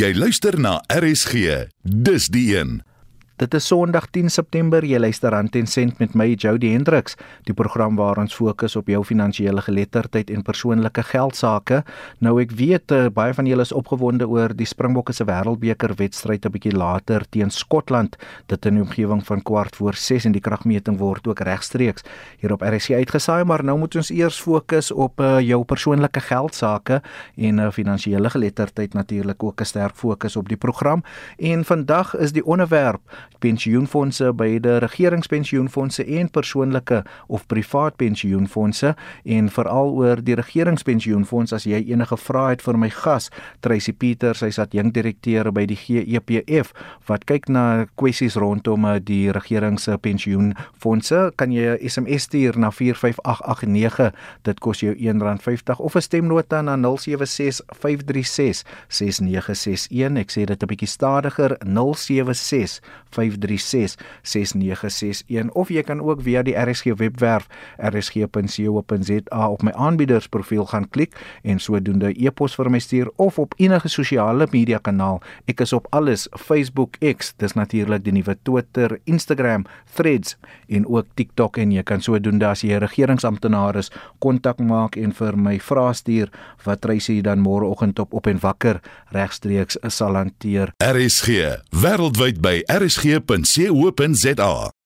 Jy luister na RSG. Dis die een. Dit is Sondag 10 September. Jy luister aan Ten Cent met my Jody Hendriks, die program waar ons fokus op jou finansiële geletterdheid en persoonlike geldsaake. Nou ek weet uh, baie van julle is opgewonde oor die Springbokke se Wêreldbeker wedstryd 'n bietjie later teen Skotland. Dit in die omgewing van kwart voor 6 en die kragmeting word ook regstreeks hier op RSC uitgesaai, maar nou moet ons eers fokus op uh, jou persoonlike geldsaake en uh, finansiële geletterdheid natuurlik ook 'n sterk fokus op die program. En vandag is die onderwerp pensioenfonde by die regeringspensioenfonde en persoonlike of privaat pensioenfonde en veral oor die regeringspensioenfonds as jy enige vrae het vir my gas Tracy Peters hy's adjunkdirekteur by die GEPF wat kyk na kwessies rondom eh, die regeringspensioenfonde kan jy 'n SMS stuur na 45889 dit kos jou R1.50 of 'n stemnota na 0765366961 ek sê dit 'n bietjie stadiger 076 5366961 of jy kan ook via die RSG webwerf rsg.co.za op my aanbiedersprofiel gaan klik en sodoende e-pos vir my stuur of op enige sosiale media kanaal. Ek is op alles Facebook, X, dis natuurlik die nuwe Twitter, Instagram, Threads en ook TikTok en jy kan sodoende as jy 'n regeringsamptenaar is, kontak maak en vir my vrae stuur wat Tracy dan môreoggend op op en wakker regstreeks sal hanteer. RSG wêreldwyd by RSG rsg.co.za.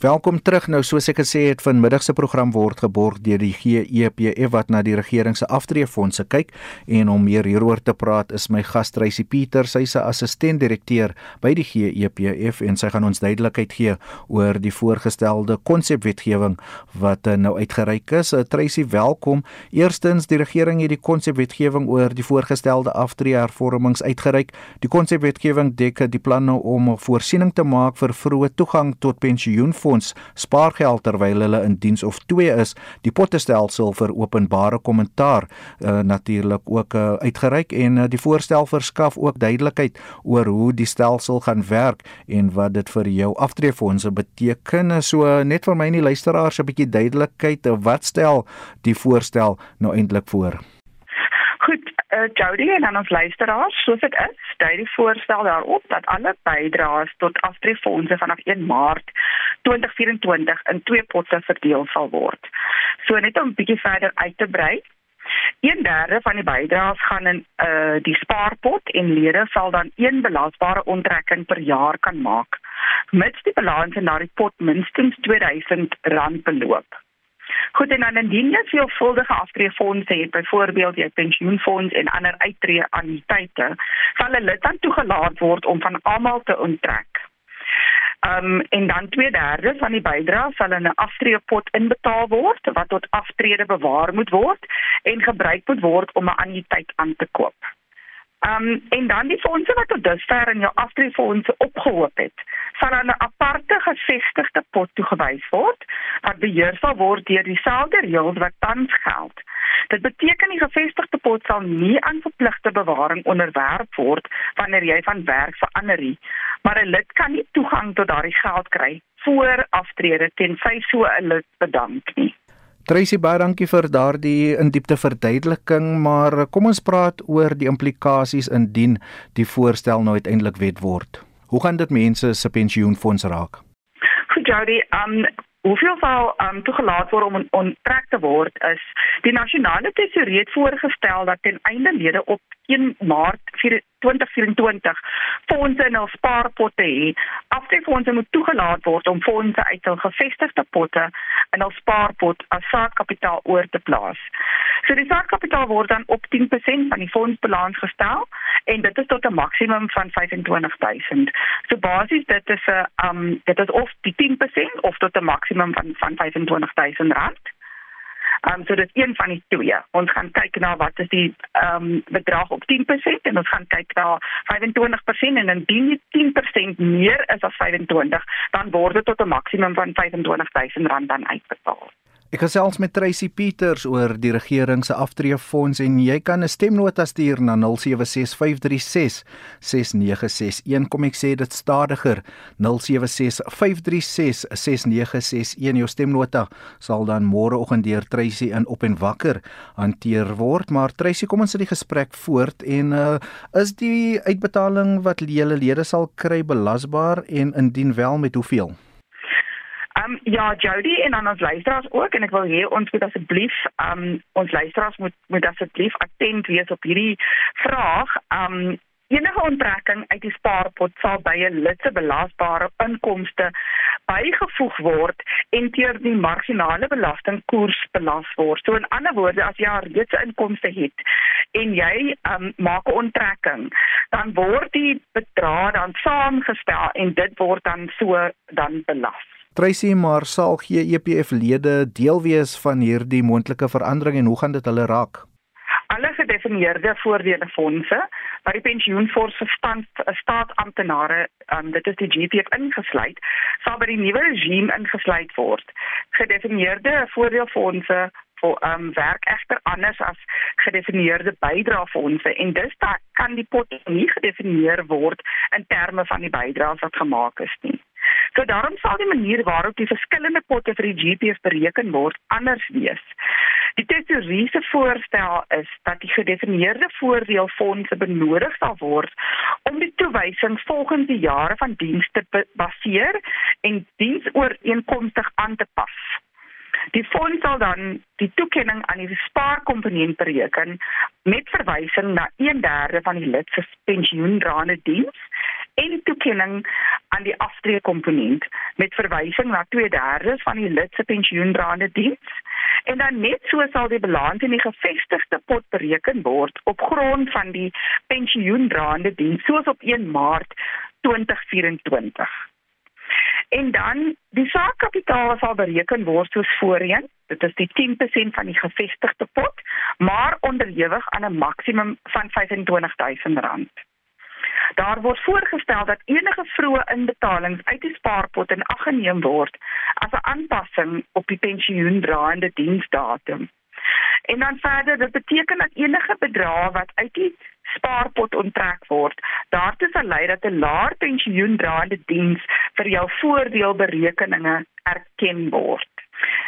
Welkom terug. Nou soos ek gesê het, vanmiddag se program word geborg deur die GEPF wat na die regering se aftreefondse kyk en om meer hieroor te praat is my gas Tracy Pieter, sy se assistent-direkteur by die GEPF en sy gaan ons duidelikheid gee oor die voorgestelde konsepwetgewing wat eh, nou uitgereik is. Eh, Tracy, welkom. Eerstens, die regering het die konsepwetgewing oor die voorgestelde aftreehervormings uitgereik. Die konsepwetgewing dek die planne om voorsiening te maak vir vroeë toegang tot pensioen fonds spaargeld terwyl hulle in diens of 2 is. Die pottestelsel vir openbare kommentaar uh, natuurlik ook uh, uitgereik en uh, die voorstel verskaf ook duidelikheid oor hoe die stelsel gaan werk en wat dit vir jou aftreefondse beteken. So uh, net vir my en die luisteraars 'n bietjie duidelikheid uh, wat stel die voorstel nou eintlik voor uh, Jody en aan ons luisteraars, soos dit is, dui die voorstel daarop dat alle bydraes tot aftreefondse vanaf 1 Maart 2024 in twee potte verdeel sal word. So net om 'n bietjie verder uit te brei, 1/3 van die bydraes gaan in uh die spaarpot en lede sal dan een belasbare onttrekking per jaar kan maak mits die balans in daardie pot minstens R2000 beloop. Goed en dan indien jy veelvuldige aftreefondse het, byvoorbeeld jy pensioenfonds en ander uittreë anniteite, sal hulle dan toegelaat word om van almal te onttrek. Um en dan 2/3 van die bydrae sal in 'n aftreepot inbetaal word wat tot aftrede bewaar moet word en gebruik moet word om 'n anniteit aan te koop. Um en dan die fondse wat tot dusver in jou aftreefondse opgehoop het, sal aan 'n aparte gevestigde pot toegewys word wat beheer sal word deur dieselfde reëls wat tans geld. Dit beteken die gevestigde pot sal nie aan verpligte bewaring onderwerp word wanneer jy van werk verander nie, maar 'n lid kan nie toegang tot daardie geld kry voor aftrede tensy so 'n lid bedank nie. Tracy baie dankie vir daardie in diepte verduideliking, maar kom ons praat oor die implikasies indien die voorstel nou uiteindelik wet word. Hoe gaan dit mense se pensioenfonds raak? Goed Jody, um hoeveel sal um toegelaat word om onttrek te word is die nasionale tesourier voorgestel dat ten einde lede op 1 Maart 2024 fondse in hul spaarpotte hê. Aftreefondse moet toegelaat word om fondse uit hul gevestigde potte in hul spaarpot as saadkapitaal oor te plaas. So die saadkapitaal word dan op 10% van die fondsbalans gestel en dit is tot 'n maksimum van 25000. So basies dit is 'n um dit is of die 10% of tot 'n maksimum van van 25000 rand. Um, so dit is een van die twee. Ons gaan kyk na wat is die ehm um, bedrag op 10% en ons gaan kyk na 25% en indien die 10% meer is as 25, dan word dit tot 'n maksimum van R25000 dan uitbetaal. Ek gesels met Tracy Peters oor die regering se aftreefonds en jy kan 'n stemnota stuur na 0765366961 kom ek sê dit stadiger 0765366961 jou stemnota sal dan môreoggend deur Tracy in op en wakker hanteer word. Maar Tracy kom ons sit die gesprek voort en uh, is die uitbetaling wat julle lede sal kry belasbaar en indien wel met hoeveel Ehm um, ja, Jody en aan ons luisteraars ook en ek wil hê ons moet asseblief ehm um, ons luisteraars moet moet asseblief attent wees op hierdie vraag. Ehm um, enige onttrekking uit die spaarpot sal by 'n lid se belasbare inkomste bygevoeg word en teer die marginale belastingkoers belas word. So in ander woorde, as jy reeds inkomste het en jy um, maak 'n onttrekking, dan word die bedrag dan saamgestel en dit word dan so dan belas. Tracy maar sal GEPF lede deel wees van hierdie moontlike verandering en hoe gaan dit hulle raak? Alle gedefinieerde voordele fondse wat die pensioenfonds verstand staatsamptenare um, dit is die GPF ingesluit sal by die nuwe regime ingesluit word. Gedefinieerde voordeelfondse vir um, werk egter anders as gedefinieerde bydraefondse en dus kan die pot nie gedefinieer word in terme van die bydraes wat gemaak is nie. So daarom sal die manier waarop die verskillende potte vir die GPF bereken word anders wees. Die teoriese voorstel is dat die gedefinieerde voordeelfondse benodig sal word om die toewysing volgens die jare van dienste baseer en diensooreenkomstig aan te pas. Die fonds sal dan die toekenning aan die spaarkomponent bereken met verwysing na 1/3 van die lid se pensioendraande diens en toekenning aan die aftreekomponent met verwysing na 2/3 van die lid se pensioendraande diens en dan net so sal die balans in die gevestigde pot bereken word op grond van die pensioendraande diens soos op 1 Maart 2024. En dan die saakkapitaal sal bereken word soos voorheen. Dit is die 10% van die gevestigde pot, maar onderhewig aan 'n maksimum van R25000. Daar word voorgestel dat enige vroeë inbetalings uit die spaarpot in ag geneem word as 'n aanpassing op die pensioendraende diensdatum. En dan verder, dit beteken dat enige bedrag wat uit die spaarpot onttrek word, daartoe sal lei dat 'n laer pensioendraande diens vir jou voordeelberekeninge erken word.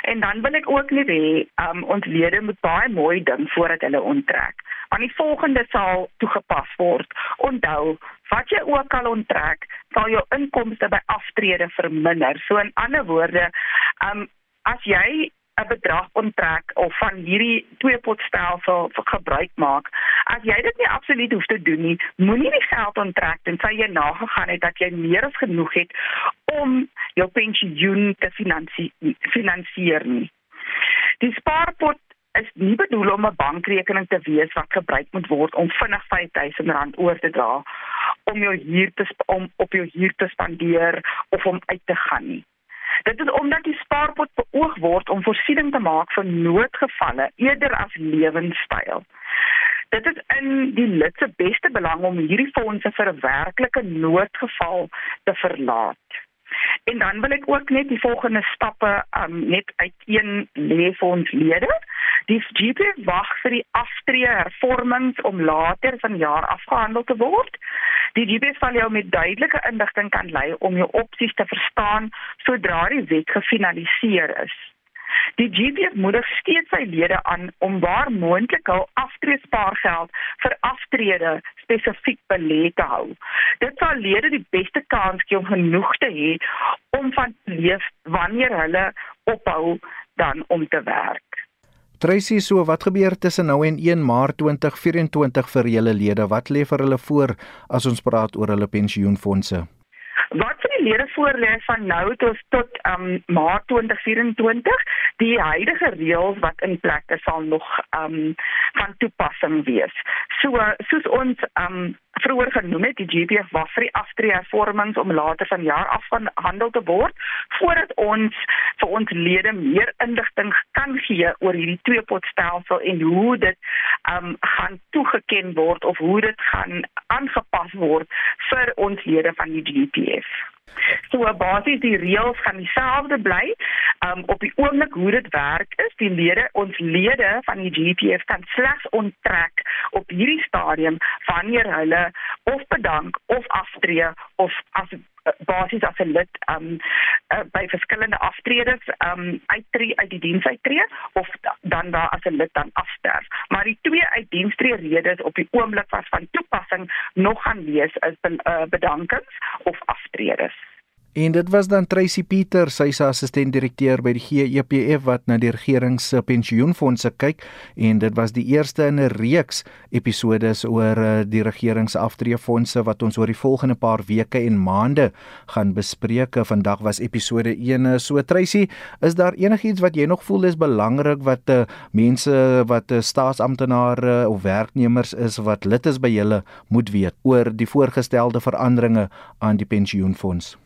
En dan wil ek ook net hê, um, ons lede moet baie mooi dink voordat hulle onttrek. Want die volgende sal toegepas word. Onthou, wat jy ook al onttrek, sal jou inkomste by aftrede verminder. So in ander woorde, um, as jy 'n bedrag onttrek of van hierdie twee potstelsel gebruik maak. As jy dit nie absoluut hoef te doen nie, moenie die geld onttrek tensy jy nagegaan het dat jy meer as genoeg het om jou pensioen te finansier nie. Die spaarpot is nie bedoel om 'n bankrekening te wees wat gebruik moet word om vinnig R5000 oor te dra om jou huur te om op jou huur te spandeer of om uit te gaan nie. Dit is omdat die spaarpot beoog word om voorsiening te maak vir noodgevalle eerder as lewenstyl. Dit is in die lid se beste belang om hierdie fondse vir 'n werklike noodgeval te verlaat. En dan wil ek ook net die volgende stappe um, net uiteen lê vir ons lede. Die GP wag vir die aftree hervormings om later vanjaar afgehandel te word. Die GP sal jou met duidelike inligting kan lei om jou opsies te verstaan sodra die wet gefinaliseer is. Die GPF moedig steeds sy lede aan om waar moontlik hul aftreespaargeld vir aftrede spesifiek belê te hou. Dit sal lede die beste kans gee om genoeg te hê om van te leef wanneer hulle ophou dan om te werk. Tracy, so wat gebeur tussen nou en 1 Maart 2024 vir julle lede? Wat lê vir hulle voor as ons praat oor hulle pensioenfonde? Wat vir die lede voorlê van nou tot tot um Maart 2024, die huidige reëls wat in plek is sal nog um van toepassing wees. So soos ons um vroeër genoem het, die GPF wag vir die aftreehervormings om later vanjaar afgehandel te word voordat ons vir ons lede meer inligting kan gee oor hierdie twee potstelsel en hoe dit um gaan toegeken word of hoe dit gaan aangepas word vir ons lede van die GPF. So basies die reëls gaan dieselfde bly. um, op die oomblik hoe dit werk is die lede ons lede van die GPF kan slegs onttrek op hierdie stadium wanneer hulle of bedank of aftree of as basis as 'n lid um uh, by verskillende aftredes um uittree uit die diens uittree of dan daar as 'n lid dan afsterf. Maar die twee uitdienstree redes op die oomblik was van toepassing nog gaan wees is uh, bedankings of aftredes. En dit was dan Tracy Pieter, sy is assistent direkteur by die GEPF wat na die regering se pensioenfonde kyk en dit was die eerste in 'n reeks episodes oor eh, die regering se aftreefondse wat ons oor die volgende paar weke en maande gaan bespreek. Vandag was episode 1. So Tracy, is daar enigiets wat jy nog voel is belangrik wat uh, mense wat uh, staatsamptenare of werknemers is wat lid is by julle moet weet oor die voorgestelde veranderinge aan die pensioenfonds?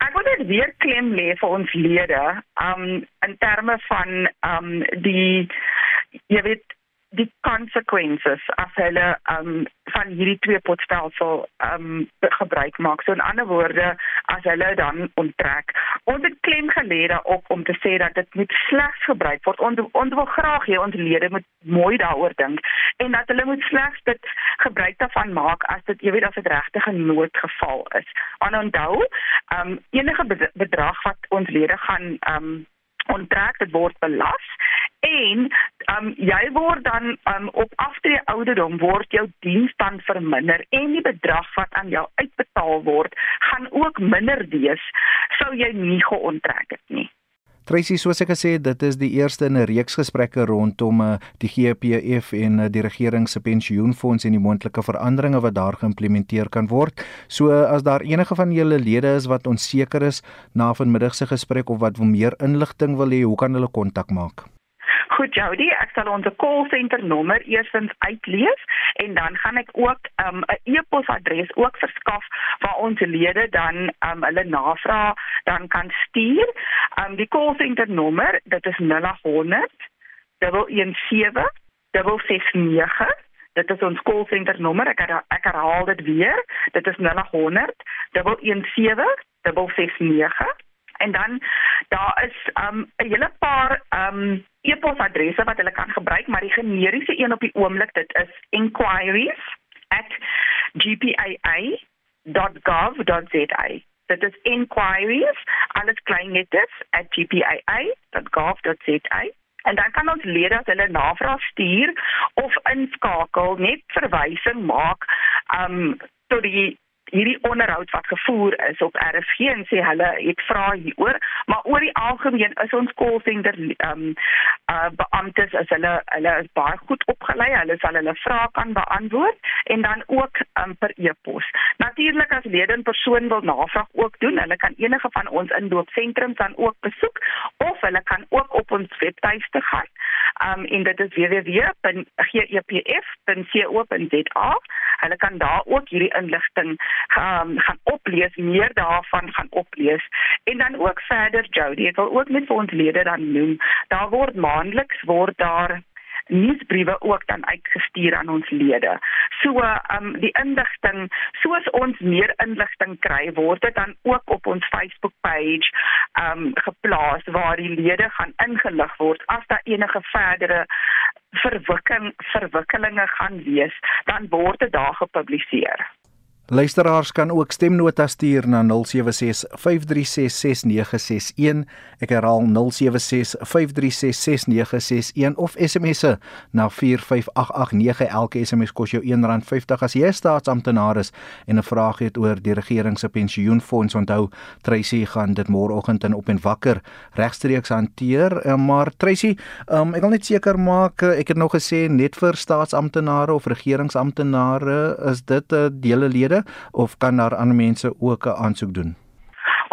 Ek wil net weer klem lê vir ons lede, um in terme van um die jy weet die konsekwensies as hulle um van hierdie twee potstelsel um gebruik maak. So in ander woorde, as hulle dan onttrek, ons het klem gelê daarop om te sê dat dit moet slegs gebruik word. Ons ons wil graag hê ons lede moet mooi daaroor dink en dat hulle moet slegs dit gebruik daarvan maak as dit jy weet as dit regtig 'n noodgeval is. En onthou, um enige bedrag wat ons lede gaan um onttrek, dit word belas en um, jy word dan um, op aftree ouderdom word jou diens dan verminder en die bedrag wat aan jou uitbetaal word gaan ook minder wees sou jy nie geonttrek het nie. Tracy soos ek gesê het, dit is die eerste in 'n reeks gesprekke rondom uh, die GPF en uh, die regering se pensioenfonds en die moontlike veranderinge wat daar geïmplementeer kan word. So as daar enige van julle lede is wat onseker is na vanmiddag se gesprek of wat meer inligting wil hê, hoe kan hulle kontak maak? Goed Jody, ek sal ons call center nommer eersins uitlees en dan gaan ek ook 'n um, e-posadres ook verskaf waar ons lede dan um, hulle navraag dan kan stuur. Um, die call center nommer, dit is 0800 117 669 Dit is ons call center nommer. Ek ek herhaal dit weer. Dit is 0800 117 669 en dan daar is um 'n hele paar um e-posadresse wat hulle kan gebruik, maar die generiese een op die oomblik dit is inquiries@gpaa.gov.za. Dit is inquiries alles klein letters @gpaa.gov.za. En dan kan ons lede as hulle navraag stuur of inskakel net verwysing maak um tot die hierdie onderhoud wat gevoer is op RSG en sê hulle het vra hieroor, maar oor die algemeen is ons call center ehm um, uh beamptes as hulle hulle is baie goed opgelei, hulle sal hulle vrae kan beantwoord en dan ook um, per e-pos. Natuurlik as lede in persoon wil navraag ook doen, hulle kan enige van ons inloopsentrums dan ook besoek of hulle kan ook op ons webtuiste gaan. Um en dit is www.gepf.co.za. Hulle kan daar ook hierdie inligting um, gaan oplees, meer daarvan gaan oplees. En dan ook verder Jody, ek wil ook net vir ons lede dan noem, daar word maandeliks word daar nuusbriewe ook dan uitgestuur aan ons lede. So, um, die inligting, soos ons meer inligting kry, word dit dan ook op ons Facebook page um, geplaas waar die lede gaan ingelig word as daar enige verdere verwikking verwikkelinge gaan wees, dan word dit daar gepubliseer. Luisteraars kan ook stemnota stuur na 0765366961. Ek herhaal 0765366961 of SMS'e na 45889. Elke SMS kos jou R1.50 as jy 'n staatsamptenaar is en 'n vraag het oor die regering se pensioenfonds. Onthou, Tracy gaan dit môreoggend in op en wakker regstreeks hanteer. Eh, maar Tracy, um, ek wil net seker maak eh, ek het nog gesê net vir staatsamptenare of regeringsamptenare is dit 'n uh, dele lede of kan daar ander mense ook 'n aansoek doen?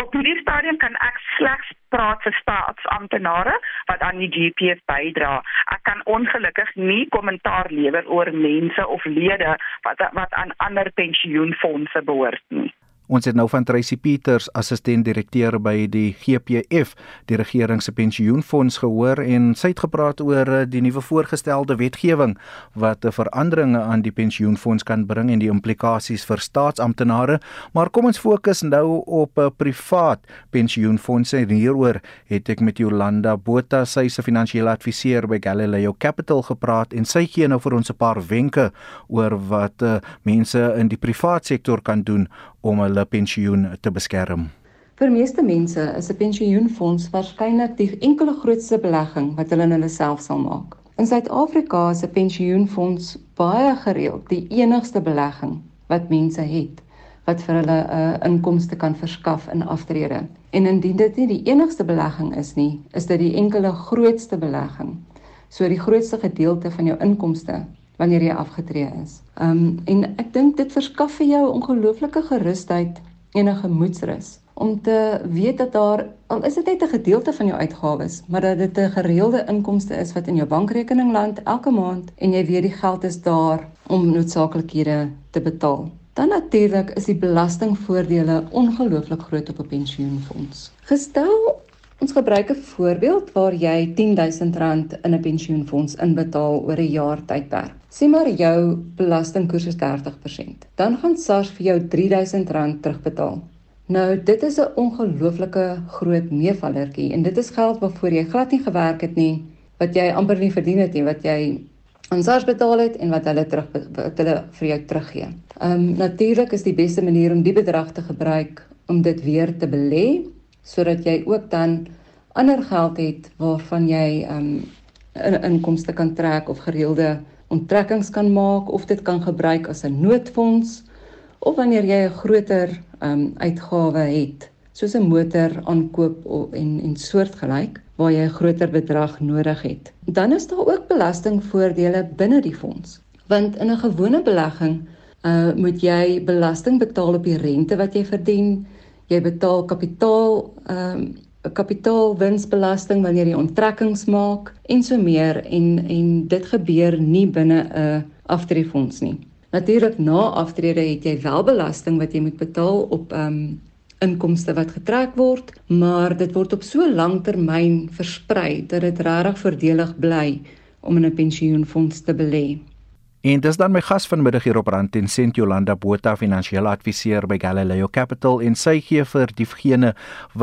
Op hierdie stadium kan ek slegs praat vir staatsamptenare wat aan die GPF bydra. Ek kan ongelukkig nie kommentaar lewer oor mense of lede wat wat aan ander pensioenfonde behoort nie. Ons het nou van Tracy Peters, assistent direkteur by die GPF, die regering se pensioenfonds gehoor en sy het gepraat oor eh, die nuwe voorgestelde wetgewing wat veranderinge aan die pensioenfonds kan bring en die implikasies vir staatsamptenare. Maar kom ons fokus nou op 'n eh, privaat pensioenfondse en hieroor het ek met Jolanda Botha, sy 'n finansiële adviseur by Galileo Capital gepraat en sy gee nou vir ons 'n paar wenke oor wat uh, mense in die privaat sektor kan doen om hulle pensioen te beskerm. Vir meeste mense is 'n pensioenfonds waarskynlik die enkele grootste belegging wat hulle in hulle self sal maak. In Suid-Afrika is 'n pensioenfonds baie gereeld die enigste belegging wat mense het wat vir hulle 'n uh, inkomste kan verskaf in aftrede. En indien dit nie die enigste belegging is nie, is dit die enkele grootste belegging. So die grootste gedeelte van jou inkomste wanneer jy afgetree is. Um en ek dink dit verskaf vir jou ongelooflike gerusheid en 'n gemoedsrus om te weet dat daar al is dit net 'n gedeelte van jou uitgawes, maar dat dit 'n gereelde inkomste is wat in jou bankrekening land elke maand en jy weet die geld is daar om noodsaaklikhede te betaal. Dan natuurlik is die belastingvoordele ongelooflik groot op 'n pensioenfonds. Gestel Ons gebruik 'n voorbeeld waar jy R10000 in 'n pensioenfonds inbetaal oor 'n jaar tydperk. Sê maar jou belastingkoers is 30%. Dan gaan SARS vir jou R3000 terugbetaal. Nou, dit is 'n ongelooflike groot meevallertjie en dit is geld waarvoor jy glad nie gewerk het nie, wat jy amper nie verdien het nie, wat jy aan SARS betaal het en wat hulle terug wat hulle vir jou teruggee. Ehm um, natuurlik is die beste manier om die bedrag te gebruik om dit weer te belê sodat jy ook dan ander geld het waarvan jy um 'n inkomste kan trek of gereelde onttrekkings kan maak of dit kan gebruik as 'n noodfonds of wanneer jy 'n groter um uitgawe het soos 'n motor aankoop en en soortgelyk waar jy 'n groter bedrag nodig het. Dan is daar ook belastingvoordele binne die fonds. Want in 'n gewone belegging uh moet jy belasting betaal op die rente wat jy verdien, jy betaal kapitaal ehm um, kapitaalwinsbelasting wanneer jy onttrekkings maak en so meer en en dit gebeur nie binne 'n aftreefonds nie. Natuurlik na aftrede het jy wel belasting wat jy moet betaal op ehm um, inkomste wat getrek word, maar dit word op so lang termyn versprei dat dit regtig voordelig bly om in 'n pensioenfonds te belê. En dis dan my gas vanmiddag hier op Rand en Sent Jolanda Botha, finansiële adviseur by Galileo Capital en sy gee vir diegene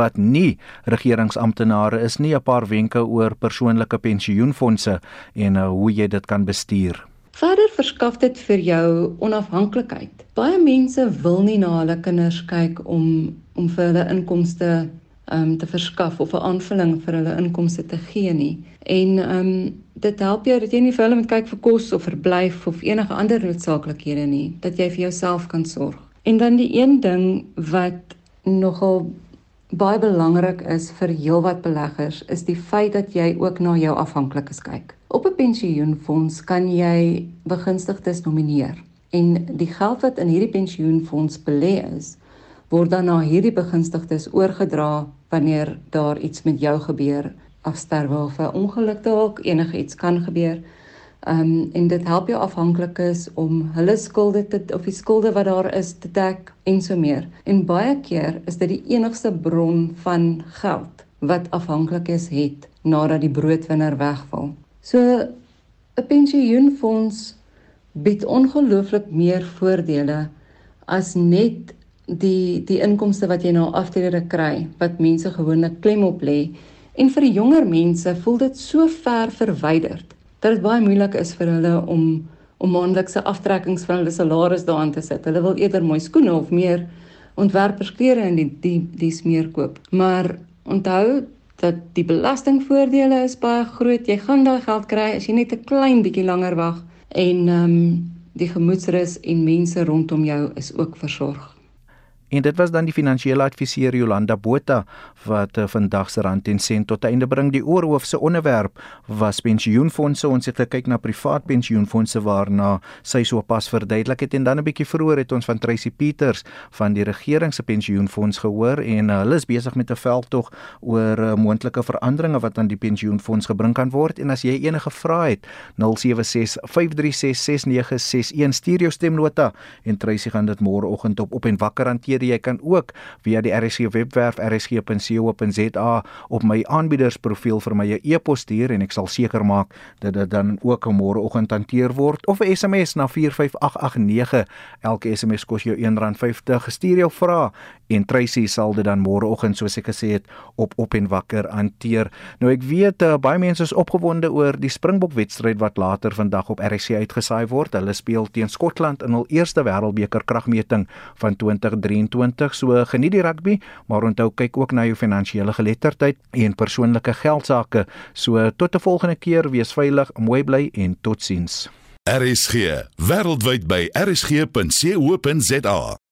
wat nie regeringsamptenare is nie 'n paar wenke oor persoonlike pensioenfonde en uh, hoe jy dit kan bestuur. Verder verskaf dit vir jou onafhanklikheid. Baie mense wil nie na hulle kinders kyk om om vir hulle inkomste um te verskaf of 'n aanvulling vir hulle inkomste te gee nie. En um dit help jou dat jy nie vir hulle moet kyk vir kos of verblyf of enige ander noodsaaklikhede nie, dat jy vir jouself kan sorg. En dan die een ding wat nogal baie belangrik is vir heelwat beleggers is die feit dat jy ook na jou afhanklikes kyk. Op 'n pensioenfonds kan jy begunstigdes nomineer en die geld wat in hierdie pensioenfonds belê is, word dan na hierdie begunstigdes oorgedra wanneer daar iets met jou gebeur afsterwe of 'n ongeluk dalk enige iets kan gebeur. Ehm um, en dit help jou afhanklikes om hulle skulde te of die skulde wat daar is te dek en so meer. En baie keer is dit die enigste bron van geld wat afhanklikes het nadat die broodwinner wegval. So 'n pensioenfonds bied ongelooflik meer voordele as net die die inkomste wat jy na aftrede kry wat mense gewoonlik klem op lê En vir die jonger mense voel dit so ver verwyderd dat dit baie moeilik is vir hulle om om maandelikse aftrekkings van hulle salaris daarin te sit. Hulle wil eerder mooi skoene of meer ontwerpersklere in die die die smeer koop. Maar onthou dat die belastingvoordele is baie groot. Jy gaan daai geld kry as jy net 'n klein bietjie langer wag en ehm um, die gemoedsrus en mense rondom jou is ook versorg. En dit was dan die finansiële adviseur Jolanda Botha wat uh, vandag se rand en sent tot einde bring. Die oorhoofse onderwerp was pensioenfonde. Ons het gekyk na privaat pensioenfonde waarna sy so pas verduidelik het en dan 'n bietjie vroeër het ons van Tracy Peters van die regering se pensioenfonds gehoor en uh, hulle is besig met 'n veldtog oor uh, moontlike veranderinge wat aan die pensioenfonds gebring kan word. En as jy enige vrae het, 076 536 6961 stuur jou stemnota en Tracy gaan dit môreoggend op op en wakker hanteer aanbiede. Jy kan ook via die RSG webwerf rsg.co.za op my aanbiedersprofiel vir my 'n e-pos stuur en ek sal seker maak dat dit dan ook môreoggend hanteer word of 'n SMS na 45889. Elke SMS kos jou R1.50. Stuur jou vrae en Tracy sal dit dan môreoggend soos ek gesê het op op en wakker hanteer. Nou ek weet uh, baie mense is opgewonde oor die Springbok wedstryd wat later vandag op RSC uitgesaai word. Hulle speel teen Skotland in hul eerste wêreldbeker kragmeting van 2023. So geniet die rugby, maar onthou kyk ook na jou finansiële geletterdheid en persoonlike geldsaake. So tot 'n volgende keer, wees veilig, mooi bly en totsiens. RSG wêreldwyd by rsg.co.za